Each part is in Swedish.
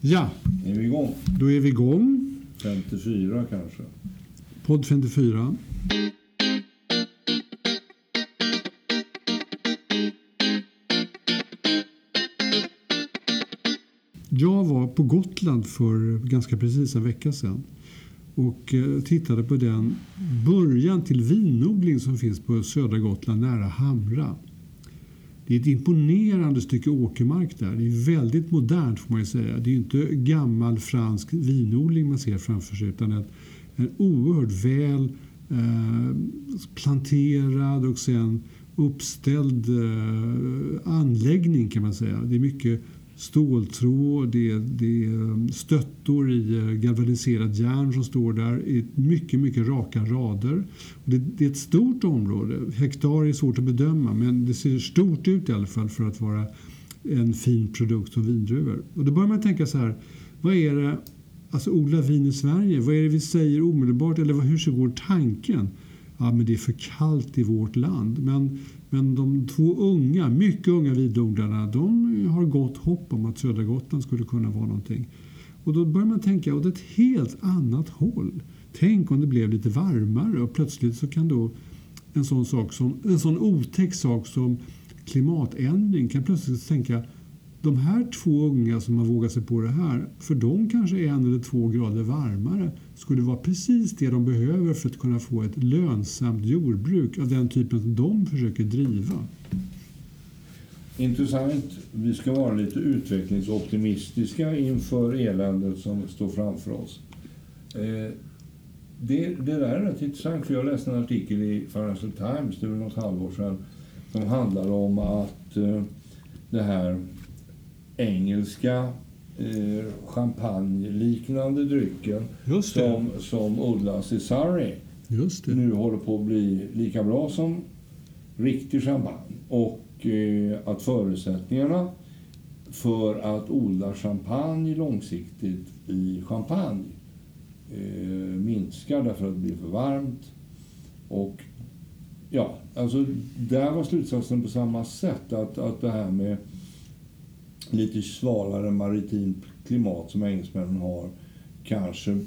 Ja, Är vi igång? då är vi igång. 54 kanske. Podd 54. Jag var på Gotland för ganska precis en vecka sedan och eh, tittade på den början till vinodling som finns på södra Gotland nära Hamra. Det är ett imponerande stycke åkermark där. Det är väldigt modernt får man ju säga. Det är ju inte gammal fransk vinodling man ser framför sig utan en, en oerhört väl eh, planterad och sen uppställd eh, anläggning kan man säga. Det är mycket ståltråd, det är, det är um, stöttor i eh, galvaniserat järn som står där i mycket, mycket raka rader. Det, det, är ett stort område. Hektar är svårt att bedöma men det ser stort ut i alla fall för att vara en fin produkt som vindruvor. Och då börjar man tänka så här, vad är det, alltså odla vin i Sverige, vad är det vi säger omedelbart eller hur så går tanken? Ja, men det är för kallt i vårt land. Men, men de två unga, mycket unga vidodlarna de har gott hopp om att södra Gotland skulle kunna vara någonting. Och då börjar man tänka åt ett helt annat håll. Tänk om det blev lite varmare och plötsligt så kan då en sån, sak som, en sån otäck sak som klimatändring kan plötsligt tänka de här två unga som har vågat sig på det här, för dem kanske en eller två grader varmare skulle vara precis det de behöver för att kunna få ett lönsamt jordbruk av den typen som de försöker driva. Intressant. Vi ska vara lite utvecklingsoptimistiska inför eländet som står framför oss. Eh, det, det där är rätt intressant, för jag läste en artikel i Financial Times, det var något halvår sedan, som handlar om att eh, det här engelska eh, champagne-liknande drycken som, som odlas i Surrey nu håller på att bli lika bra som riktig champagne. Och eh, att förutsättningarna för att odla champagne långsiktigt i champagne eh, minskar därför att det blir för varmt. Och ja, alltså där var slutsatsen på samma sätt. Att, att det här med lite svalare maritimt klimat som engelsmännen har kanske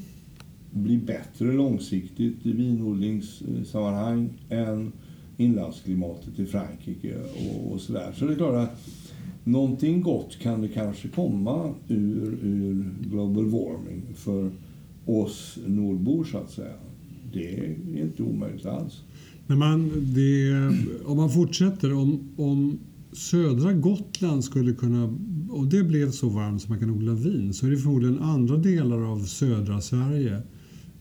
blir bättre långsiktigt i vinodlingssammanhang än inlandsklimatet i Frankrike och, och sådär. Så det är klart att någonting gott kan det kanske komma ur, ur global warming för oss nordbor så att säga. Det är inte omöjligt alls. Men man, det, om man fortsätter, om, om södra Gotland skulle kunna, och det blev så varmt som man kan odla vin, så är det förmodligen andra delar av södra Sverige,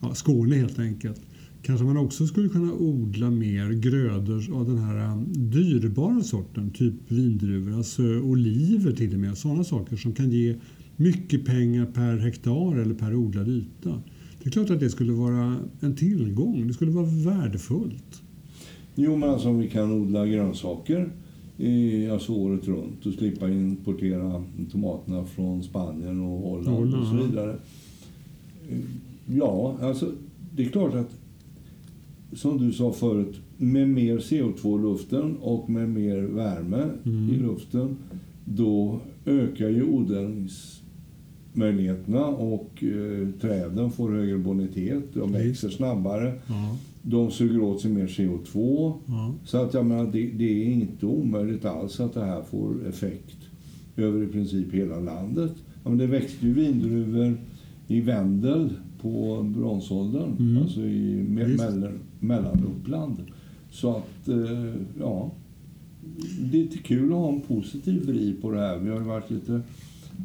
ja, Skåne helt enkelt, kanske man också skulle kunna odla mer grödor av den här um, dyrbara sorten, typ vindruvor, alltså oliver till och med, sådana saker som kan ge mycket pengar per hektar eller per odlad yta. Det är klart att det skulle vara en tillgång, det skulle vara värdefullt. Jo, men alltså om vi kan odla grönsaker i, alltså året runt och slippa importera tomaterna från Spanien och Holland Holland, och så vidare. Ja, alltså det är klart att som du sa förut, med mer CO2 i luften och med mer värme Mm. i luften, då ökar ju odlingsmöjligheterna och eh, träden får högre bonitet, de växer snabbare, Ja, de suger åt sig mer CO2. ja. Så att jag menar, det, det är inte omöjligt alls att det här får effekt över i princip hela landet. Ja, men det växte ju vindruvor i Vendel på bronsåldern, Mm. alltså i me- mellan, Mellanuppland. Så att, eh, ja, det är kul att ha en positiv driv på det här. Vi har ju varit lite,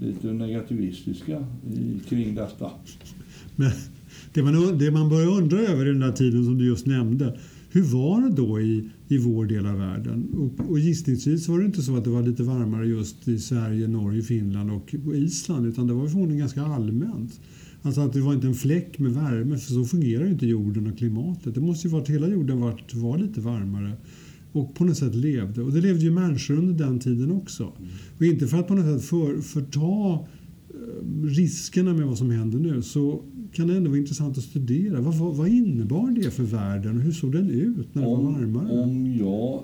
lite negativistiska i, kring detta. Men det man, det man börjar undra över i den där tiden som du just nämnde, hur var det då i, i vår del av världen? Och, och gissningsvis var det inte så att det var lite varmare just i Sverige, Norge, Finland och Island utan det var förmodligen ganska allmänt. Alltså att det var inte en fläck med värme för så fungerar ju inte jorden och klimatet. Det måste ju vara att hela jorden var, var lite varmare och på något sätt levde. Och det levde ju människor under den tiden också. Och inte för att på något sätt för, förta riskerna med vad som händer nu så kan det ändå vara intressant att studera. Vad, vad, vad innebar det för världen och hur såg den ut när det var Om, varmare? om jag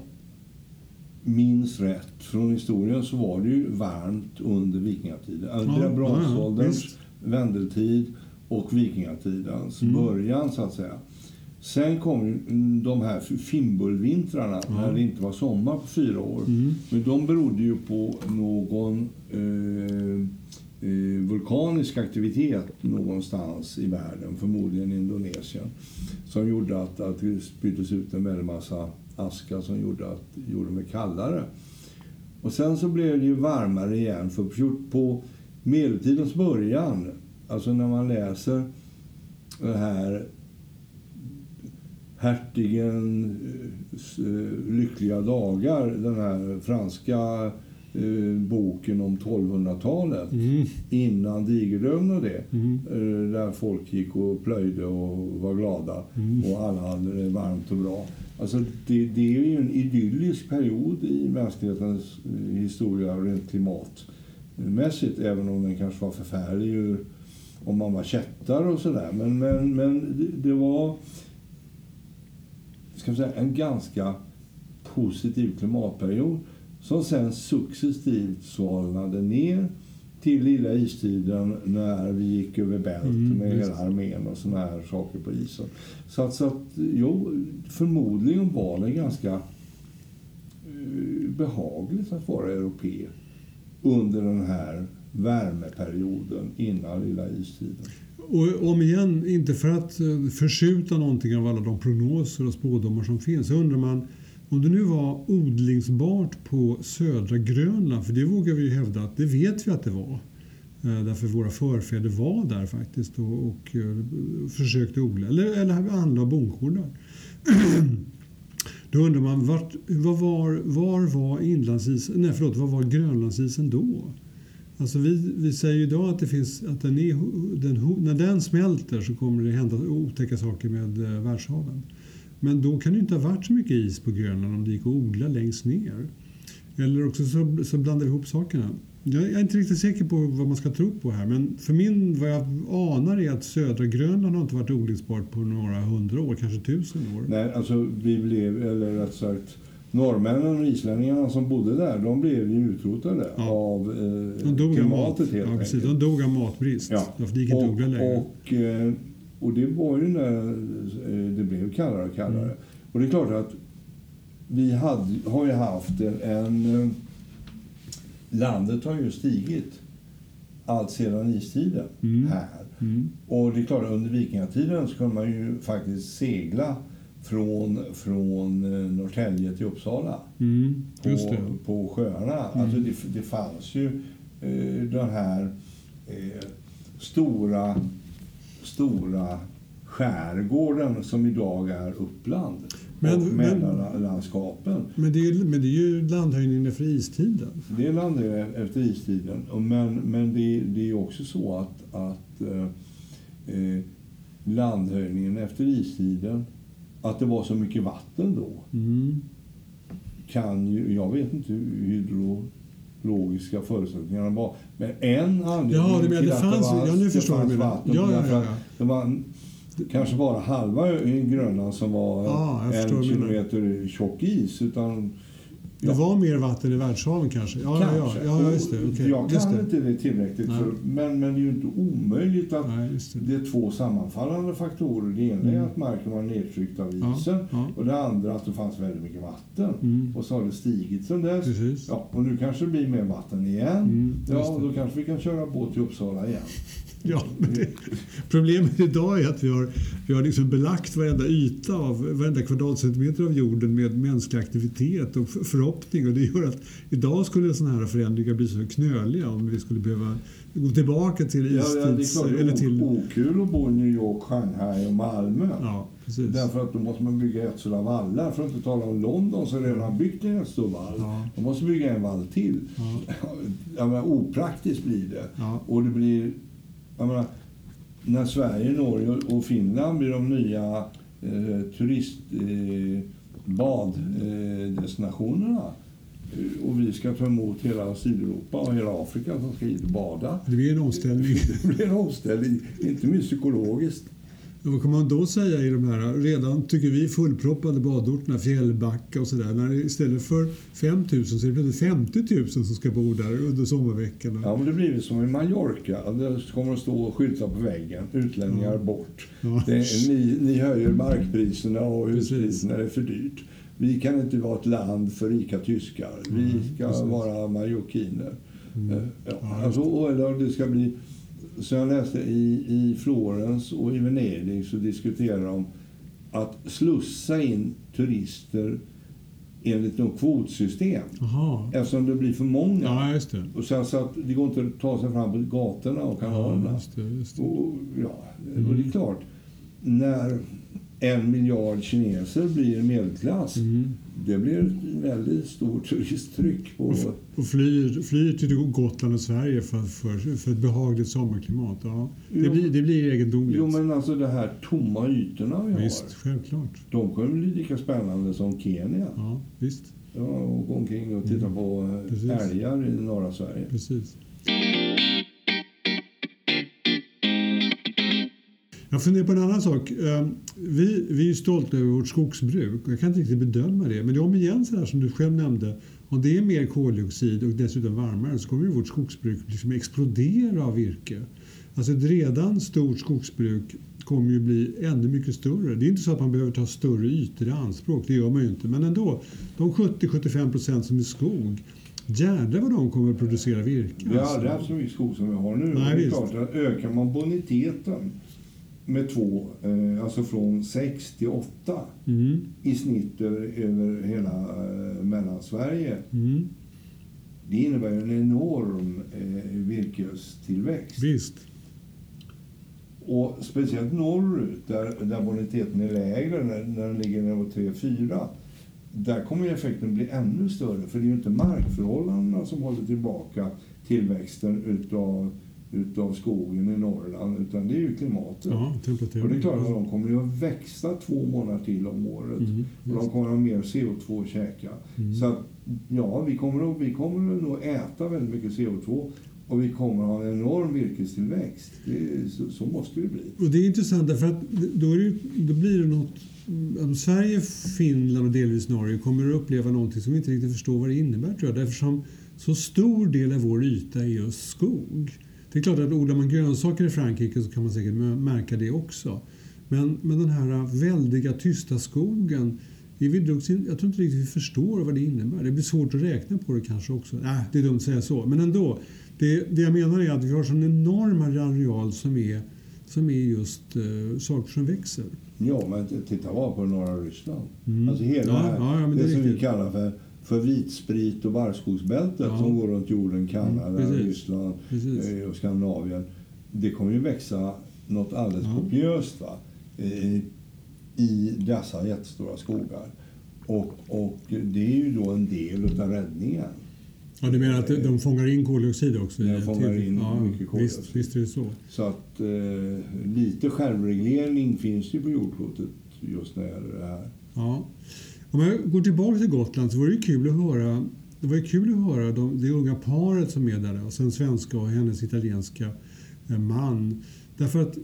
minns rätt från historien så var det ju varmt under vikingatiden. Alltså Ja, ja, bronsålderns ja, vändeltid och vikingatidens Mm. början så att säga. Sen kom ju de här fimbulvintrarna när det inte var sommar på fyra år. Mm. Men de berodde ju på någon eh, Eh, vulkanisk aktivitet någonstans i världen, förmodligen i Indonesien, som gjorde att, att det spyddes ut en väldig massa aska som gjorde att jorden blev kallare. Och sen så blev det ju varmare igen, för på medeltidens början, alltså när man läser det här Hertigens eh, eh, lyckliga dagar, den här franska eh, boken om 1200-talet, Mm. innan digerdöden och det, Mm. eh, där folk gick och plöjde och var glada Mm. och alla hade det varmt och bra. Alltså det, det är ju en idyllisk period i mänsklighetens eh, historia rent klimatmässigt, även om den kanske var förfärlig om man var kättare och sådär. Men, men, men det, det var ska man säga, en ganska positiv klimatperiod som sen successivt svalnade ner till lilla istiden när vi gick över bält Mm, med hela armén och såna här saker på isen. Så att, så att jo, förmodligen var det ganska eh, behagligt att vara europé under den här värmeperioden innan lilla istiden. Och om igen, inte för att eh, förskjuta någonting av alla de prognoser och spådomar som finns, så undrar man om det nu var odlingsbart på södra Grönland, för det vågar vi ju hävda att det vet vi att det var. Eh, därför våra förfäder var där faktiskt och, och eh, försökte odla, eller, eller anlade bondgårdar. Då undrar man, vart, var, var, var var inlandsisen, nej förlåt, var var Grönlandsisen då? Alltså vi, vi säger ju idag att, det finns, att den är, den, när den smälter så kommer det hända otäcka saker med eh, världshaven. Men då kan det inte ha varit så mycket is på Grönland om det gick att odla längst ner. Eller också så, så blandar vi ihop sakerna. Jag är inte riktigt säker på vad man ska tro på här men för min, vad jag anar är att södra Grönland har inte varit odlingsbart på några hundra år, kanske tusen år. Nej, alltså vi blev, eller rätt sagt, norrmännen och islänningarna som bodde där, de blev ju utrotade Ja. av eh, mat. klimatet helt Ja, precis. enkelt. De dog av matbrist. Ja. Därför det gick inte att odla längre. och, eh, och det var ju när eh, det blev kallare och kallare. Mm. Och det är klart att vi hade, har ju haft en, eh, Landet har ju stigit allt sedan istiden Mm. här. Mm. Och det är klart, under vikingatiden så kunde man ju faktiskt segla från, från eh, Norrtälje till Uppsala Mm. På, på sjöarna. Alltså det, det fanns ju eh, den här eh, stora, stora skärgården som idag är Uppland Men- och Mälarlandskapen. Men det, är, men det är ju landhöjningen efter istiden. Det är landet efter istiden. Men, men det, det är också så att, att eh, eh, landhöjningen efter istiden, att det var så mycket vatten då, Mm. kan ju, jag vet inte hur hydrologiska förutsättningarna var, men en anledning Ja, menar, till det att fanns- det, var, ja, nu det förstår fanns vatten, Ja, ja, ja, ja. det var kanske bara halva ön Grönland som var Ja, jag förstår en kilometer tjock is, utan Det Ja. var mer vatten i världshaven kanske? Ja, ja, ja, Kanske. ja, ja just det. Och okej. Jag just kan det. inte det tillräckligt, för, men, men det är ju inte omöjligt att Nej, just det. det är två sammanfallande faktorer. Det ena är Mm. att marken var nedtryckt av isen ja. och det andra att det fanns väldigt mycket vatten. Mm. Och så har det stigit sedan dess. Precis. Ja, och nu kanske det blir mer vatten igen. Mm, just ja, det. då kanske vi kan köra båt till Uppsala igen. Ja, men det, problemet idag är att vi har, vi har liksom belagt varenda yta av varenda kvadratcentimeter av jorden med mänsklig aktivitet och förhoppning. Och det gör att idag skulle sådana här förändringar bli så knöliga om vi skulle behöva gå tillbaka till Ja, ja, det är istids... klart, eller till, okul att bo i New York, Shanghai och Malmö. ja, precis. Därför att då måste man bygga ett sådana vallar. För att inte tala om London som redan har byggt en stor vall. Ja. De måste bygga en vall till. Ja. Jag menar, opraktiskt blir det. Ja. Och det blir... Jag menar, när Sverige, Norge och Finland blir de nya eh, turist... Eh, eh, och vi ska ta emot hela Sydeuropa och hela Afrika som ska hit och bada. Det blir en omställning. Det blir en omställning, inte minst psykologiskt. Vad kan man då säga i de här redan, tycker vi, fullproppade badorterna, Fjällbacka och sådär, när istället för 5 000 så är det plötsligt 50 000 som ska bo där under sommarveckorna? Ja, men det blir som i Mallorca. Det kommer att stå skyltar på väggen. Utlänningar bort. Ja. Det ni, ni höjer markpriserna och huspriserna. Är för dyrt. Vi kan inte vara ett land för rika tyskar. Vi ska precis. vara marockiner. Mm. Ja, Ja, alltså, eller det ska bli... Så jag läste i, i Florens och i Venedig så diskuterar de att slussa in turister enligt något kvotsystem. Jaha. Eftersom det blir för många. Ja, det. Och sen så att det går inte att ta sig fram på gatorna och Ja, kanalerna. just det, just det. och, ja, och det är klart, när en miljard kineser blir medelklass, Mm. det blir ett väldigt stort turisttryck på... Och, och flyr, flyr till Gotland och Sverige för, för, för ett behagligt sommarklimat. Ja. Det, Jo. blir, det blir egendomligt. Jo, men alltså de här tomma ytorna vi Visst, har, självklart. de kommer bli lika spännande som Kenya. Ja, visst. Ja, och gå omkring och titta Mm. på eh, Precis. älgar i norra Sverige. Precis. Jag funderar på en annan sak. Eh, Vi, vi är stolta över vårt skogsbruk. Jag kan inte riktigt bedöma det. Men det är om igen så här som du själv nämnde. Om det är mer koldioxid och dessutom varmare så kommer ju vårt skogsbruk liksom explodera av virke. Alltså ett redan stort skogsbruk kommer ju bli ännu mycket större. Det är inte så att man behöver ta större ytor i anspråk, det gör man ju inte. Men ändå, de 70-75 procent som är skog, jädrar vad de kommer att producera virke. Vi har alltså. aldrig haft så mycket skog som vi har nu. Nej, och det är visst. klart att ökar man boniteten med två, eh, alltså från 6 till 8 Mm, i snitt över, över hela eh, Mellansverige. mm, Det innebär en enorm eh, virkestillväxt. visst. Och speciellt norrut, där, där boniteten är lägre, när, när den ligger nere på 3-4, där kommer effekten bli ännu större. För det är ju inte markförhållandena som håller tillbaka tillväxten utav, utav skogen i Norrland, utan det är ju klimatet. Ja. Och det är klart att de kommer ju att växa två månader till om året. Mm, Och de kommer att ha mer CO2 att käka. Mm. Så att, ja, vi kommer, att, vi kommer att nog äta väldigt mycket CO2 och vi kommer att ha en enorm virkestillväxt. Det, så, så måste det bli. Och det är intressant därför att då, det, då blir det något... Sverige, Finland och delvis Norge kommer att uppleva någonting som vi inte riktigt förstår vad det innebär tror jag. Eftersom så stor del av vår yta är just skog. Det är klart att odlar man grönsaker i Frankrike så kan man säkert märka det också. Men, men den här väldiga tysta skogen jag tror inte riktigt vi förstår vad det innebär. Det blir svårt att räkna på det kanske också. Nej, det är dumt att säga så. Men ändå. Det, det jag menar är att vi har en enorm areal som är, som är just uh, saker som växer. Ja, men titta bara på norra Ryssland. Mm. Alltså hela Ja, det här, ja, det, det som vi kallar för, för vitsprit och barrskogsbältet Ja. som går runt jorden, Kanada, Mm, precis. Ryssland Precis. eh, och Skandinavien. Det kommer ju växa något alldeles Ja. kopiöst va? Eh, i dessa jättestora skogar. Och, och det är ju då en del utav räddningen. Ja, du menar att de- fångar in koldioxid också? i- De fångar in ja, mycket koldioxid. Visst, visst är det så. Så att eh, lite självreglering finns ju på jordklotet just när det gäller det här. Ja. Om jag går tillbaka till Gotland så var det kul att höra det var kul att höra de, det unga paret som är där, alltså en svenska och hennes italienska eh, man. Därför att eh,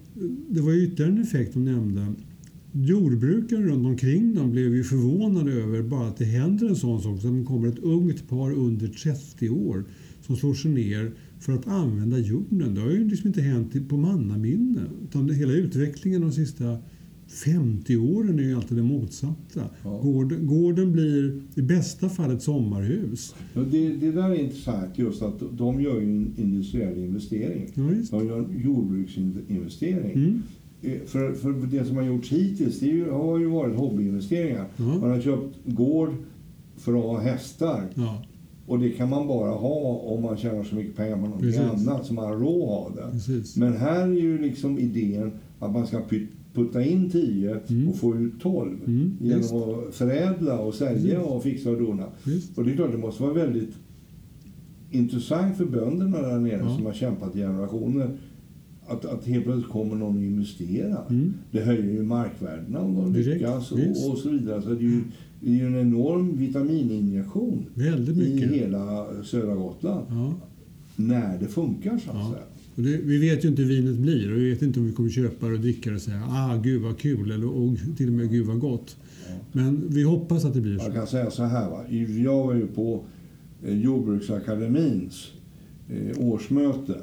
det var ju ytterligare en effekt de nämnde. Jordbrukare runt omkring dem blev ju förvånade över bara att det händer en sån sak som kommer ett ungt par under 30 år som slår sig ner för att använda jorden. Det har ju liksom inte hänt på mannaminne. Utan hela utvecklingen de sista 50 åren är ju alltid det motsatta. Ja. Gården, gården blir i bästa fall ett sommarhus. Ja, Det, det där är intressant just att de gör ju en industriell investering. Ja. De gör en jordbruksinvestering. Mm. Eh, För, för det som har gjorts hittills det ju, har ju varit hobbyinvesteringar. Ja. Man har köpt gård för att ha hästar. Ja, Och det kan man bara ha om man tjänar så mycket pengar på någonting Precis. annat så man har råd att ha det. precis. Men här är ju liksom idén att man ska py- putta in 10 Mm. och få ut 12 Mm, genom att förädla och sälja och fixa och dona. Och det är klart, det måste vara väldigt intressant för bönderna där nere Ja. som har kämpat i generationer att, att helt plötsligt kommer någon och investerar. Mm. Det höjer ju markvärdena om de Direkt, lyckas och, och så vidare. Så det är ju, det är ju en enorm vitamininjektion i hela södra Gotland Ja, när det funkar så att Ja. säga. Och det, vi vet ju inte hur vinet blir och vi vet inte om vi kommer köpa det och dricka det och säga ah, gud vad kul eller och till och med gud vad gott. Men vi hoppas att det blir så. Jag kan säga så här. Va? Jag var ju på eh, Jordbruksakademins eh, årsmöte.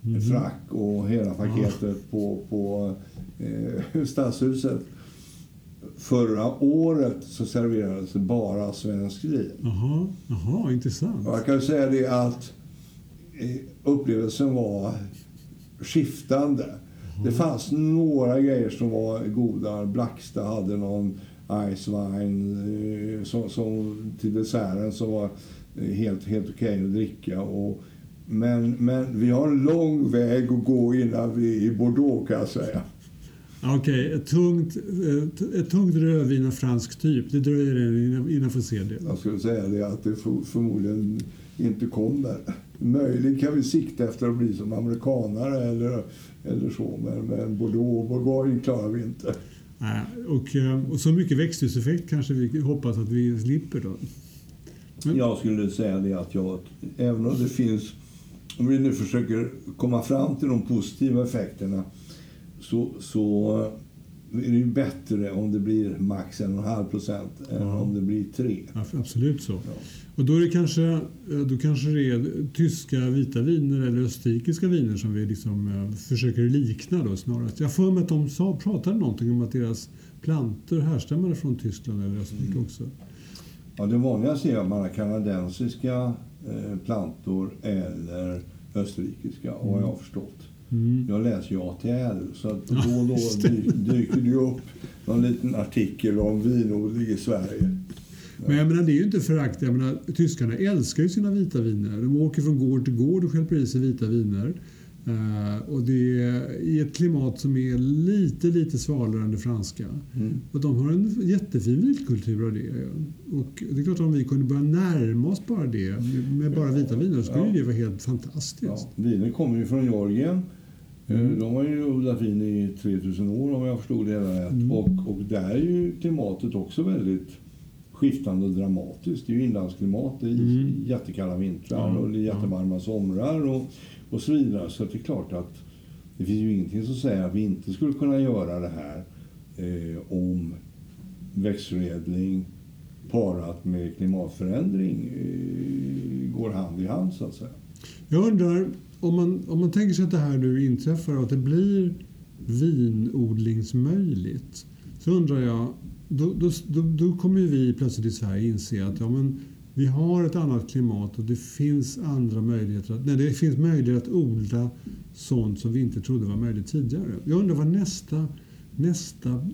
Mhm. Frack och hela paketet på, på eh, Stadshuset. Förra året så serverades det bara svensk vin. Jaha, jaha intressant. Och jag kan säga det att eh, upplevelsen var skiftande. Det fanns några grejer som var goda. Blacksta hade någon Ice Wine eh, som, som till desserten som var eh, helt, helt okej att dricka. Och, men, men vi har en lång väg att gå innan vi är i Bordeaux kan jag säga. Okej, ett, tungt, ett, tungt rödvin av fransk typ. Det dröjer innan, innan vi får se det. Jag skulle säga det att det för, förmodligen inte kommer. Möjligen kan vi sikta efter att bli som amerikanare eller, eller så, men, men Bordeaux och Bourgogne klarar vi inte. Och, eh, och så mycket växthuseffekt kanske vi hoppas att vi slipper då. Men- Jag skulle säga det att jag, även om det finns, om vi nu försöker komma fram till de positiva effekterna, så, så är det ju bättre om det blir max 1,5 procent än Ja. om det blir 3. Ja, absolut så. Och då är det kanske, då kanske det är tyska vita viner eller österrikiska viner som vi liksom eh, försöker likna då snarast. Jag får med att de sa, pratade någonting om att deras plantor härstammade från Tyskland eller Österrike också. Ja, det vanligaste är att man har kanadensiska eh, plantor eller österrikiska, och vad jag har förstått. Mm. Jag läser ju ATL, så då och då dyker det upp någon liten artikel om vinodling i Sverige. Men jag menar, det är ju inte förakt. Jag menar, tyskarna älskar ju sina vita viner. De åker från gård till gård och stjälper i sig vita viner. Eh, och det är i ett klimat som är lite, lite svalare än det franska. Mm. Och de har en jättefin vinkultur av det. Och det är klart att om vi kunde börja närma oss bara det med bara vita viner så skulle Ja. det vara helt fantastiskt. Ja, vinen kommer ju från Georgien. Eh, Mm. De har ju odlat vin i 3000 år om jag förstod det hela rätt. Mm. Och, och där är ju klimatet också väldigt skiftande och dramatiskt. Det är ju inlandsklimat, det är Mm. jättekalla vintrar och det är jättevarma somrar och, och så vidare. Så det är klart att det finns ju ingenting som säger att vi inte skulle kunna göra det här eh, om växtförädling parat med klimatförändring eh, går hand i hand så att säga. Jag undrar, om man, om man tänker sig att det här nu inträffar och att det blir vinodlingsmöjligt. Så undrar jag, då, då, då, då kommer ju vi plötsligt i Sverige inse att ja, men vi har ett annat klimat och det finns andra möjligheter. Att, nej, det finns möjlighet att odla sånt som vi inte trodde var möjligt tidigare. Jag undrar vad nästa, nästa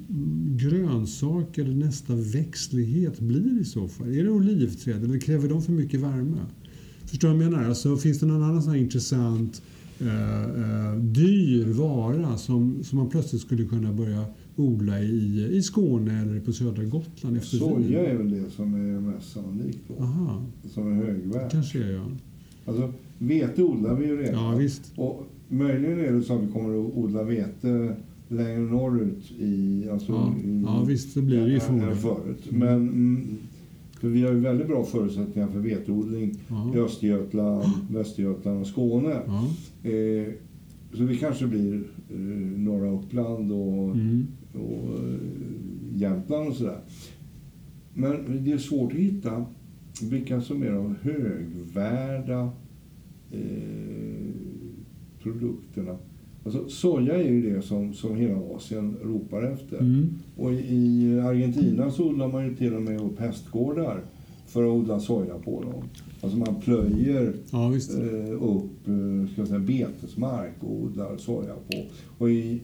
grönsak eller nästa växtlighet blir i så fall. Är det olivträd eller kräver de för mycket värme? Förstår du vad jag menar? Alltså, finns det någon annan sån här intressant eh, eh, dyr vara som, som man plötsligt skulle kunna börja odla i, i Skåne eller på södra Gotland efter? Soja är väl det som är mest sannolikt då, Aha, som är högvärt. kanske är jag. Alltså, vete odlar vi ju redan. Ja, visst. Och möjligen är det så att vi kommer att odla vete längre norrut i... Alltså, Ja, i ja visst, det blir det ju förmodligen. förut. Men, mm, för vi har ju väldigt bra förutsättningar för veteodling i Ja. Östergötland, Västergötland och Skåne. Ja. Eh, så det kanske blir eh, norra Uppland och Mm. Och eh, Jämtland och sådär. Men det är svårt att hitta vilka som är de högvärda eh, produkterna. Alltså, soja är ju det som, som hela Asien ropar efter. Mm. Och i, Argentina så odlar man ju till och med upp hästgårdar för att odla soja på dem. Alltså man plöjer Ja, eh, upp ska säga, betesmark och odlar soja på. Och i,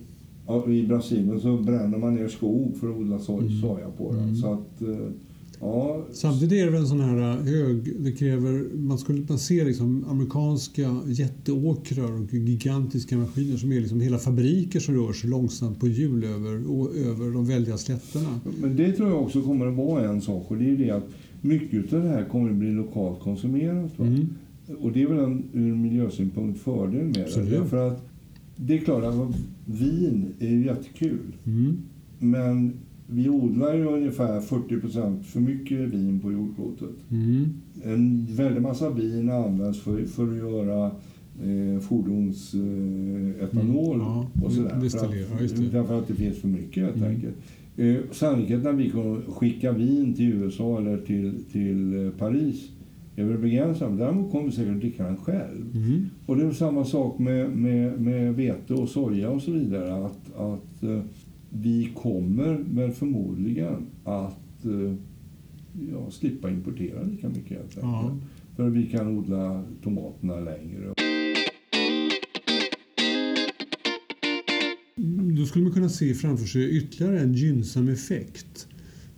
i Brasilien så bränner man ner skog för att odla so Mm. soja på den. Mm. Så att, eh, ja, Samtidigt är det en sån här uh, hög... Det kräver, man, skulle, man ser liksom amerikanska jätteåkrar och gigantiska maskiner som är liksom hela fabriker som rör sig långsamt på hjul över, och, över de väldiga slätterna. Men det tror jag också kommer att vara en sak och det är det att mycket av det här kommer att bli lokalt konsumerat. Mm. Och det är väl en ur miljösynpunkt fördel med Absolut. det. Därför att det är klart att vin är jättekul. Mm. Men vi odlar ju ungefär 40% för mycket vin på jordklotet. Mm. En väldig massa vin används för, för att göra eh, fordonsetanol Mm, ja, och sådär. För destillera, att, det. därför att det finns för mycket helt Mm. enkelt. Eh, sannolikheten att vi kommer skicka vin till USA eller till, till eh, Paris är väl begränsad. Däremot kommer säkert dricka den själv. Mm. Och det är samma sak med, med, med vete och soja och så vidare. Att, att eh, vi kommer väl förmodligen att eh, ja, slippa importera lika mycket helt enkelt. Ja. För vi kan odla tomaterna längre. Då skulle man kunna se framför sig ytterligare en gynnsam effekt.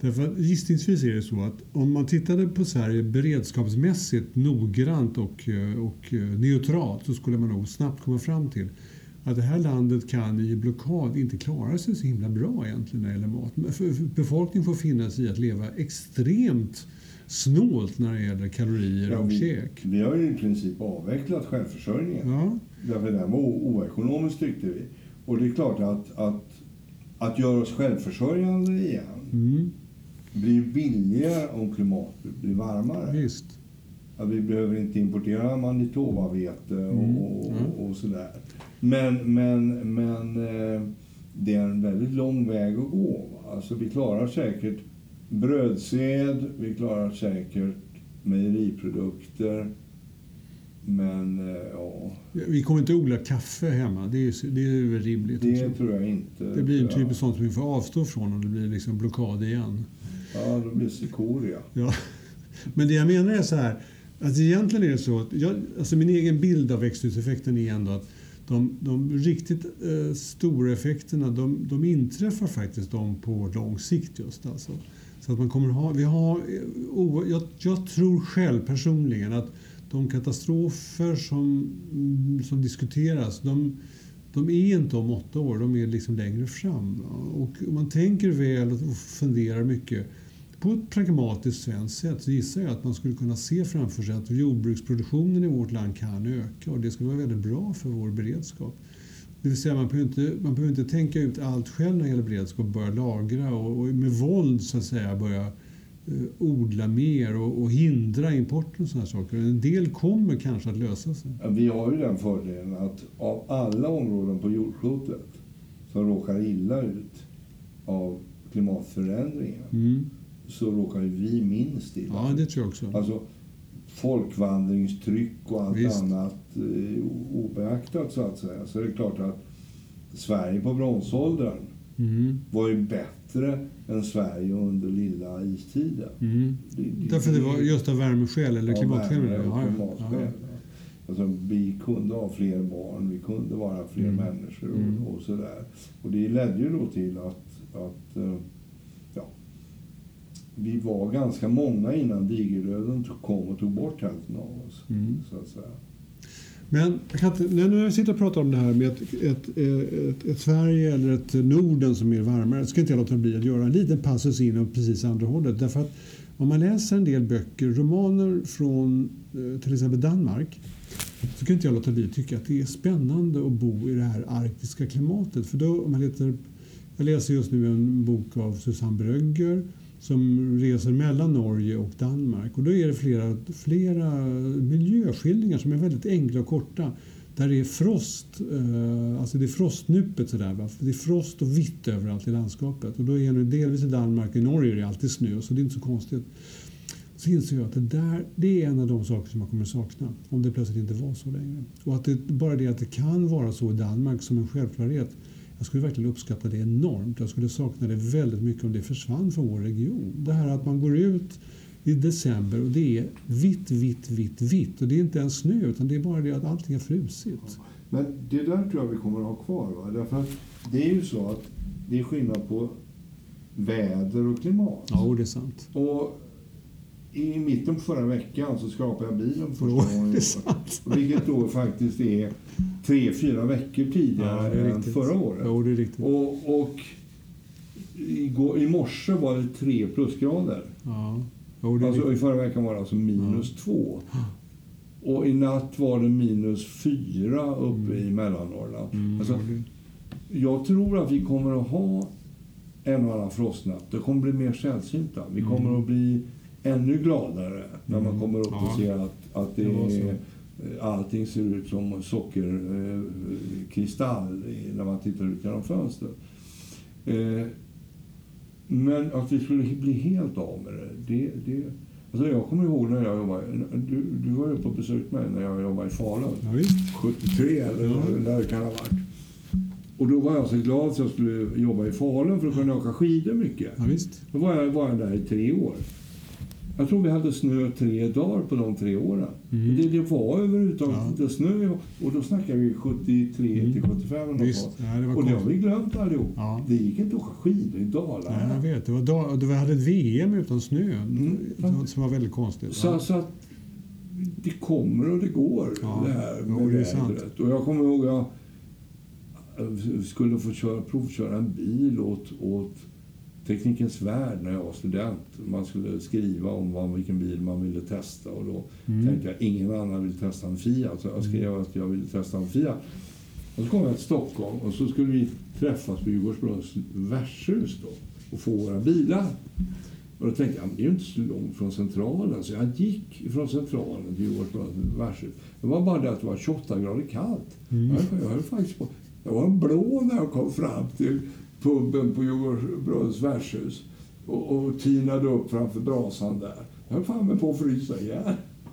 Därför att gissningsvis är det så att om man tittade på Sverige beredskapsmässigt noggrant och, eh, och eh, neutralt så skulle man nog snabbt komma fram till att det här landet kan i blockad inte klara sig så himla bra egentligen när det gäller mat. Befolkningen får finna sig i att leva extremt snålt när det gäller kalorier Ja, och vi, käk. vi har ju i princip avvecklat självförsörjningen. Ja, Därför den var oekonomisk tyckte vi. Och det är klart att, att, att göra oss självförsörjande igen mm, blir billigare om klimatet blir varmare. visst. Ja, vi behöver inte importera Manitoba-vete och, Mm, och, ja. och sådär. Men, men, men eh, det är en väldigt lång väg att gå. Alltså, vi klarar säkert brödsäd, vi klarar säkert mejeriprodukter. Men eh, ja, Vi kommer inte odla kaffe hemma. Det är, det är väl rimligt. det tror jag inte. Det blir en typ av sånt som vi får avstå från om det blir liksom blockad igen. Ja, då blir det Sikoria. Ja. Men det jag menar är så här, Alltså egentligen är det så att jag, alltså min egen bild av växthuseffekten är ändå att de, de riktigt eh, stora effekterna de, de inträffar faktiskt de på lång sikt just alltså. Så att man kommer ha, vi har, eh, o- jag, jag tror själv personligen att de katastrofer som, mm, som diskuteras de, de är inte om åtta år, de är liksom längre fram. Och om man tänker väl och funderar mycket på ett pragmatiskt svenskt sätt så gissar jag att man skulle kunna se framför sig att jordbruksproduktionen i vårt land kan öka och det skulle vara väldigt bra för vår beredskap. Det vill säga man behöver inte, man behöver inte tänka ut allt själv när det gäller beredskap och börja lagra och, och med våld så att säga börja odla mer och, och hindra importen och sådana saker. En del kommer kanske att lösa sig. Ja, Vi har ju den fördelen att av alla områden på jordklotet som råkar illa ut av klimatförändringen Mm. så råkar ju vi minst illa Ja, det tror jag också. Alltså folkvandringstryck och allt Visst. annat eh, obeaktat så att säga. Så är det klart att Sverige på bronsåldern Mm. var ju bättre än Sverige under lilla istiden. Mm. Det- det- Därför det var just av värmeskäl eller Ja, klimatskäl? värme Ja, och ja, klimatskäl. ja. Alltså, vi kunde ha fler barn, vi kunde vara fler Mm. människor och, Mm. och sådär. Och det ledde ju då till att, att eh, ja, vi var ganska många innan digerdöden kom och tog bort hälften av oss. Mm. Så att säga. Men jag kan inte, när jag sitter och pratar om det här med ett, ett, ett, ett Sverige eller ett Norden som är varmare ska inte jag låta bli att göra en liten passus in åt precis andra hållet. Därför att om man läser en del böcker, romaner från eh, till exempel Danmark så kan inte jag låta bli att tycka att det är spännande att bo i det här arktiska klimatet. För då, om man heter, jag läser just nu en bok av Susanne Brögger som reser mellan Norge och Danmark. Och då är det flera, flera miljöskildringar som är väldigt enkla och korta. Där det är frost, eh, alltså det är frostnupet sådär. Va? Det är frost och vitt överallt i landskapet. Och då är det delvis i Danmark och i Norge är det alltid snö så det är inte så konstigt. Så inser jag att det där det är en av de saker som man kommer att sakna om det plötsligt inte var så längre. Och att det, bara det att det kan vara så i Danmark som en självklarhet jag skulle verkligen uppskatta det enormt. Jag skulle sakna det väldigt mycket om det försvann från vår region. Det här att man går ut i december och det är vitt, vitt, vitt, vitt. Och det är inte ens snö utan det är bara det att allting är frusit. Men det där tror jag vi kommer att ha kvar. Va? Därför det är ju så att det är skillnad på väder och klimat. Ja, det är sant. Och i mitten på förra veckan så skrapade jag bilen första gången. Vilket då faktiskt är tre, fyra veckor Ja, tidigare är än förra året. Jo, det är riktigt. Och, och igår, i morse var det tre plusgrader. Ja, jo, Alltså, I förra veckan var det alltså minus två. Och i natt var det minus fyra uppe i Mellannorrland. Mm, Alltså, jag tror att vi kommer att ha en och annan frostnatt. Det kommer bli mer sällsynta. Vi kommer Mm. att bli ännu gladare när man Mm. kommer upp Ja. och ser att, att det, Det är Allting ser ut som sockerkristall eh, när man tittar ut genom fönstret. Eh, men att vi skulle bli helt av med det, det, det Alltså jag kommer ihåg när jag jobbade, du, du var ju på besök mig när jag jobbade i Falun. Ja, visst. 73 eller Ja. när det kan ha varit. Och då var jag så glad att jag skulle jobba i Falun för att kunna åka skidor mycket. Ja, visst. Då var jag, var jag där i tre år. Jag tror vi hade snö tre dagar på de tre åren. Mm. Det, det var överhuvudtaget Ja. snö. Och då snackar vi 73 Mm. till 75 eller något Visst. Ja, det var Och det har vi glömt allihop. Ja. Det gick inte att åka skidor i Dalarna. Nej, jag vet. Det var och vi hade ett VM utan snö Mm. något som var väldigt konstigt. Så, Ja. så att det kommer och det går, Ja, det här jo, med det är sant. vädret. Och jag kommer ihåg jag eh, skulle få köra, provköra en bil åt, åt Teknikens Värld när jag var student. Man skulle skriva om vad, vilken bil man ville testa och då Mm. tänkte jag ingen annan vill testa en Fiat. Så jag skrev att jag ville testa en Fiat. Och så kom jag till Stockholm och så skulle vi träffas på Djurgårdsbrunns värdshus då och få våra bilar. Och då tänkte jag, det är ju inte så långt från Centralen. Så jag gick från Centralen till Djurgårdsbrunns värdshus. Det var bara det att det var 28 grader kallt. Mm. Jag, jag, höll faktiskt på, jag var blå när jag kom fram till puben på Djurgårdsbrunns värdshus. Och, och tinade upp framför brasan där. Jag höll fan med på att frysa ihjäl.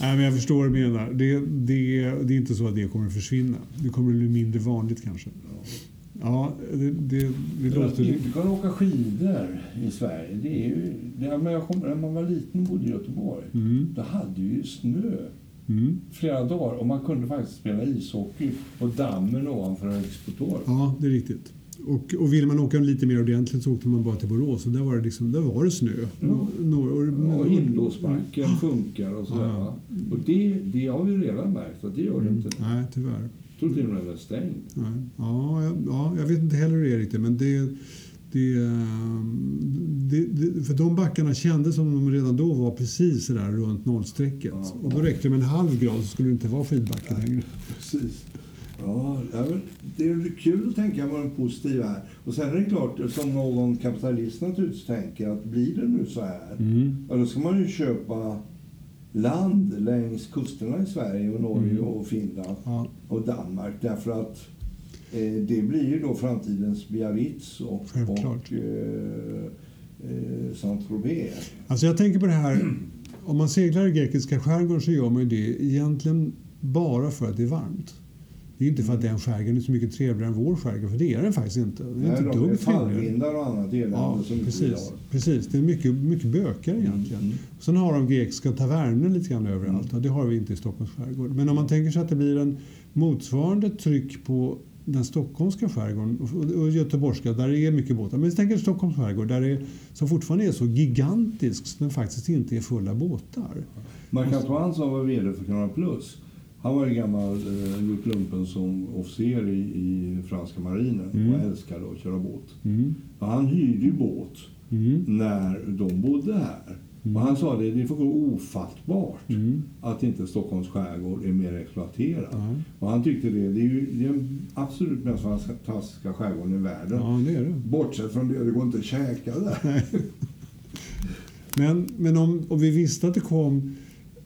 Nej, men jag förstår vad du menar. Det, det, det är inte så att det kommer att försvinna. Det kommer att bli mindre vanligt kanske. Ja, det, det, det För att låter... inte kunna åka skidor i Sverige, det är ju... Det, men jag kommer, när man var liten och bodde i Göteborg, Mm, då hade ju snö mm. flera dagar och man kunde faktiskt spela ishockey på dammen ovanför Expotorp. Ja, det är riktigt. Och, och vill man åka lite mer ordentligt så åkte man bara till Borås och där var det, liksom, där var det snö. Ja. Några- Och Hindåsbacken funkar och sådär. Ja. va. Och det, det har vi redan märkt att det gör det Mm. inte. Nej, tyvärr. Jag tror till och med den är stängd. Nej. Ja, ja, jag vet inte heller hur det är riktigt, men det, det, ehm, det, det... För de backarna kändes som de redan då var precis så där runt nollstrecket. Ja. Och då räckte det med en halv grad så skulle det inte vara skidbacke längre. Precis. Ja, det är kul att tänka på den positiva här. Och sen är det klart, som någon kapitalist naturligtvis tänker, att blir det nu så här, Mm. ja, då ska man ju köpa land längs kusterna i Sverige och Norge Mm. och Finland Ja, och Danmark. Därför att det blir ju då framtidens Biarritz och, Självklart. och eh, eh, Saint-Tropez. Alltså jag tänker på det här, om man seglar i grekiska skärgården så gör man ju det egentligen bara för att det är varmt. Det är inte för att den skärgården är så mycket trevligare än vår skärgård, för det är den faktiskt inte. Den är Nej, inte de dugg fallvindar och annat elände Ja, som precis, precis. Det är mycket, mycket bökigare egentligen. Mm. Sen har de grekiska taverner lite grann överallt. och Det har vi inte i Stockholms skärgård. Men om man tänker sig att det blir en motsvarande tryck på den stockholmska skärgården och- göteborgska, där det är mycket båtar. Men vi tänker Stockholms skärgård, där det är, som fortfarande är så gigantisk så den faktiskt inte är full av båtar. Marc Antoine som var VD för Canal Plus, han var ju gammal eh, gjort lumpen som officer i, i franska marinen Mm. och älskade att köra båt. Mm. Han hyrde ju båt Mm. när de bodde här. Mm. Och han sa det, det är ofattbart Mm. att inte Stockholms skärgård är mer exploaterad. Ja. Och han tyckte det, det är ju det är den absolut mest fantastiska skärgården i världen. ja, det är det. Bortsett från det, det går inte att käka där. Men, men om, om vi visste att det kom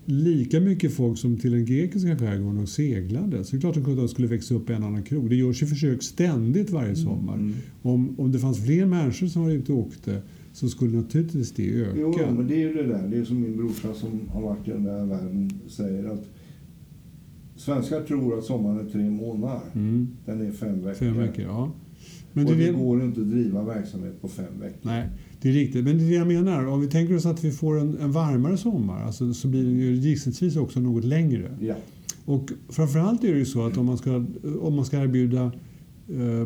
lika mycket folk som till den grekiska skärgården och seglade så är det klart att de skulle växa upp en annan krog. Det görs ju försök ständigt varje sommar. Mm. Om, om det fanns fler människor som var ute och åkte så skulle naturligtvis det öka. Jo, jo, men det är ju det där. Det är som min brorsa som har varit i den där världen säger att svenskar tror att sommaren är tre månader. Mm, Den är fem veckor. fem veckor, ja. Men och det, det går inte att driva verksamhet på fem veckor. Nej, det är riktigt. Men det är det jag menar. Om vi tänker oss att vi får en, en varmare sommar alltså, så blir den ju gissningsvis också något längre. Ja. Och framförallt är det ju så att om man ska, om man ska erbjuda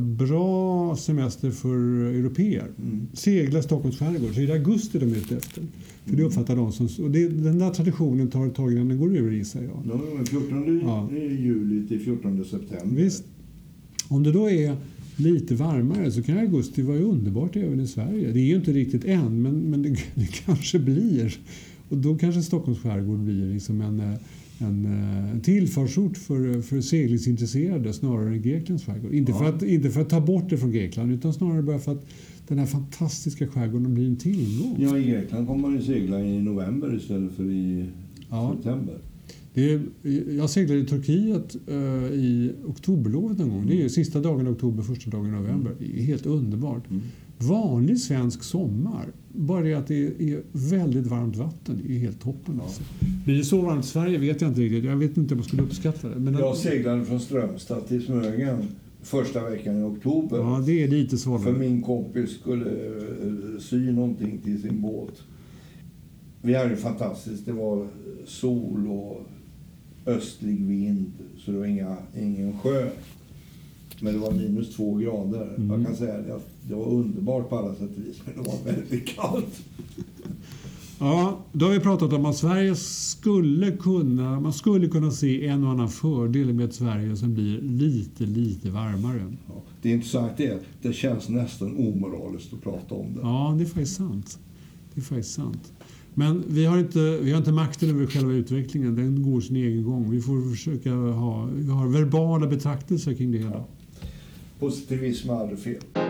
bra semester för europeer Mm. segla Stockholms skärgård så är det augusti de är ute efter. För det uppfattar de som... Och det, den där traditionen tar ett tag innan den går ur gissar jag. De är 14 Ja. juli till 14 september. Visst. Om det då är lite varmare så kan augusti vara underbart även i Sverige. Det är ju inte riktigt än, men, men det, det kanske blir. Och då kanske Stockholms skärgård blir liksom en, eh, en, eh, en tillfartsort för, för seglingsintresserade snarare än Greklands skärgård. Inte, för Ja. att, inte för att ta bort det från Grekland utan snarare bara för att den här fantastiska skärgården blir en tillgång. Ja, i Grekland kommer man ju segla i november istället för i Ja. september. Är, jag seglade i Turkiet uh, i oktoberlovet någon gång. Det är mm. sista dagen i oktober, första dagen i november. Det är helt underbart. Mm. Vanlig svensk sommar. Bara det att det är väldigt varmt vatten. Är helt toppen. Ja. Alltså. Blir det så varmt i Sverige vet jag inte riktigt. Jag vet inte om jag skulle uppskatta det. Men jag seglade från Strömstad till Smögen första veckan i oktober. Ja, det är lite svårare. För min kompis skulle eh, sy någonting till sin båt. Vi hade det fantastiskt. Det var sol och östlig vind, så det var inga, ingen sjö. Men det var minus två grader. Mm. Jag kan säga att det var underbart på alla sätt och vis, men det var väldigt kallt. Ja, då har vi pratat om att Sverige skulle kunna, man skulle kunna se en och annan fördel med ett Sverige som blir lite, lite varmare. Ja, det är att det känns nästan omoraliskt att prata om det. Ja, det är faktiskt sant. Det är faktiskt sant. Men vi har, inte, vi har inte makten över själva utvecklingen. Den går sin egen gång. Vi får försöka ha vi har verbala betraktelser kring det hela. Ja. Positivism är aldrig fel.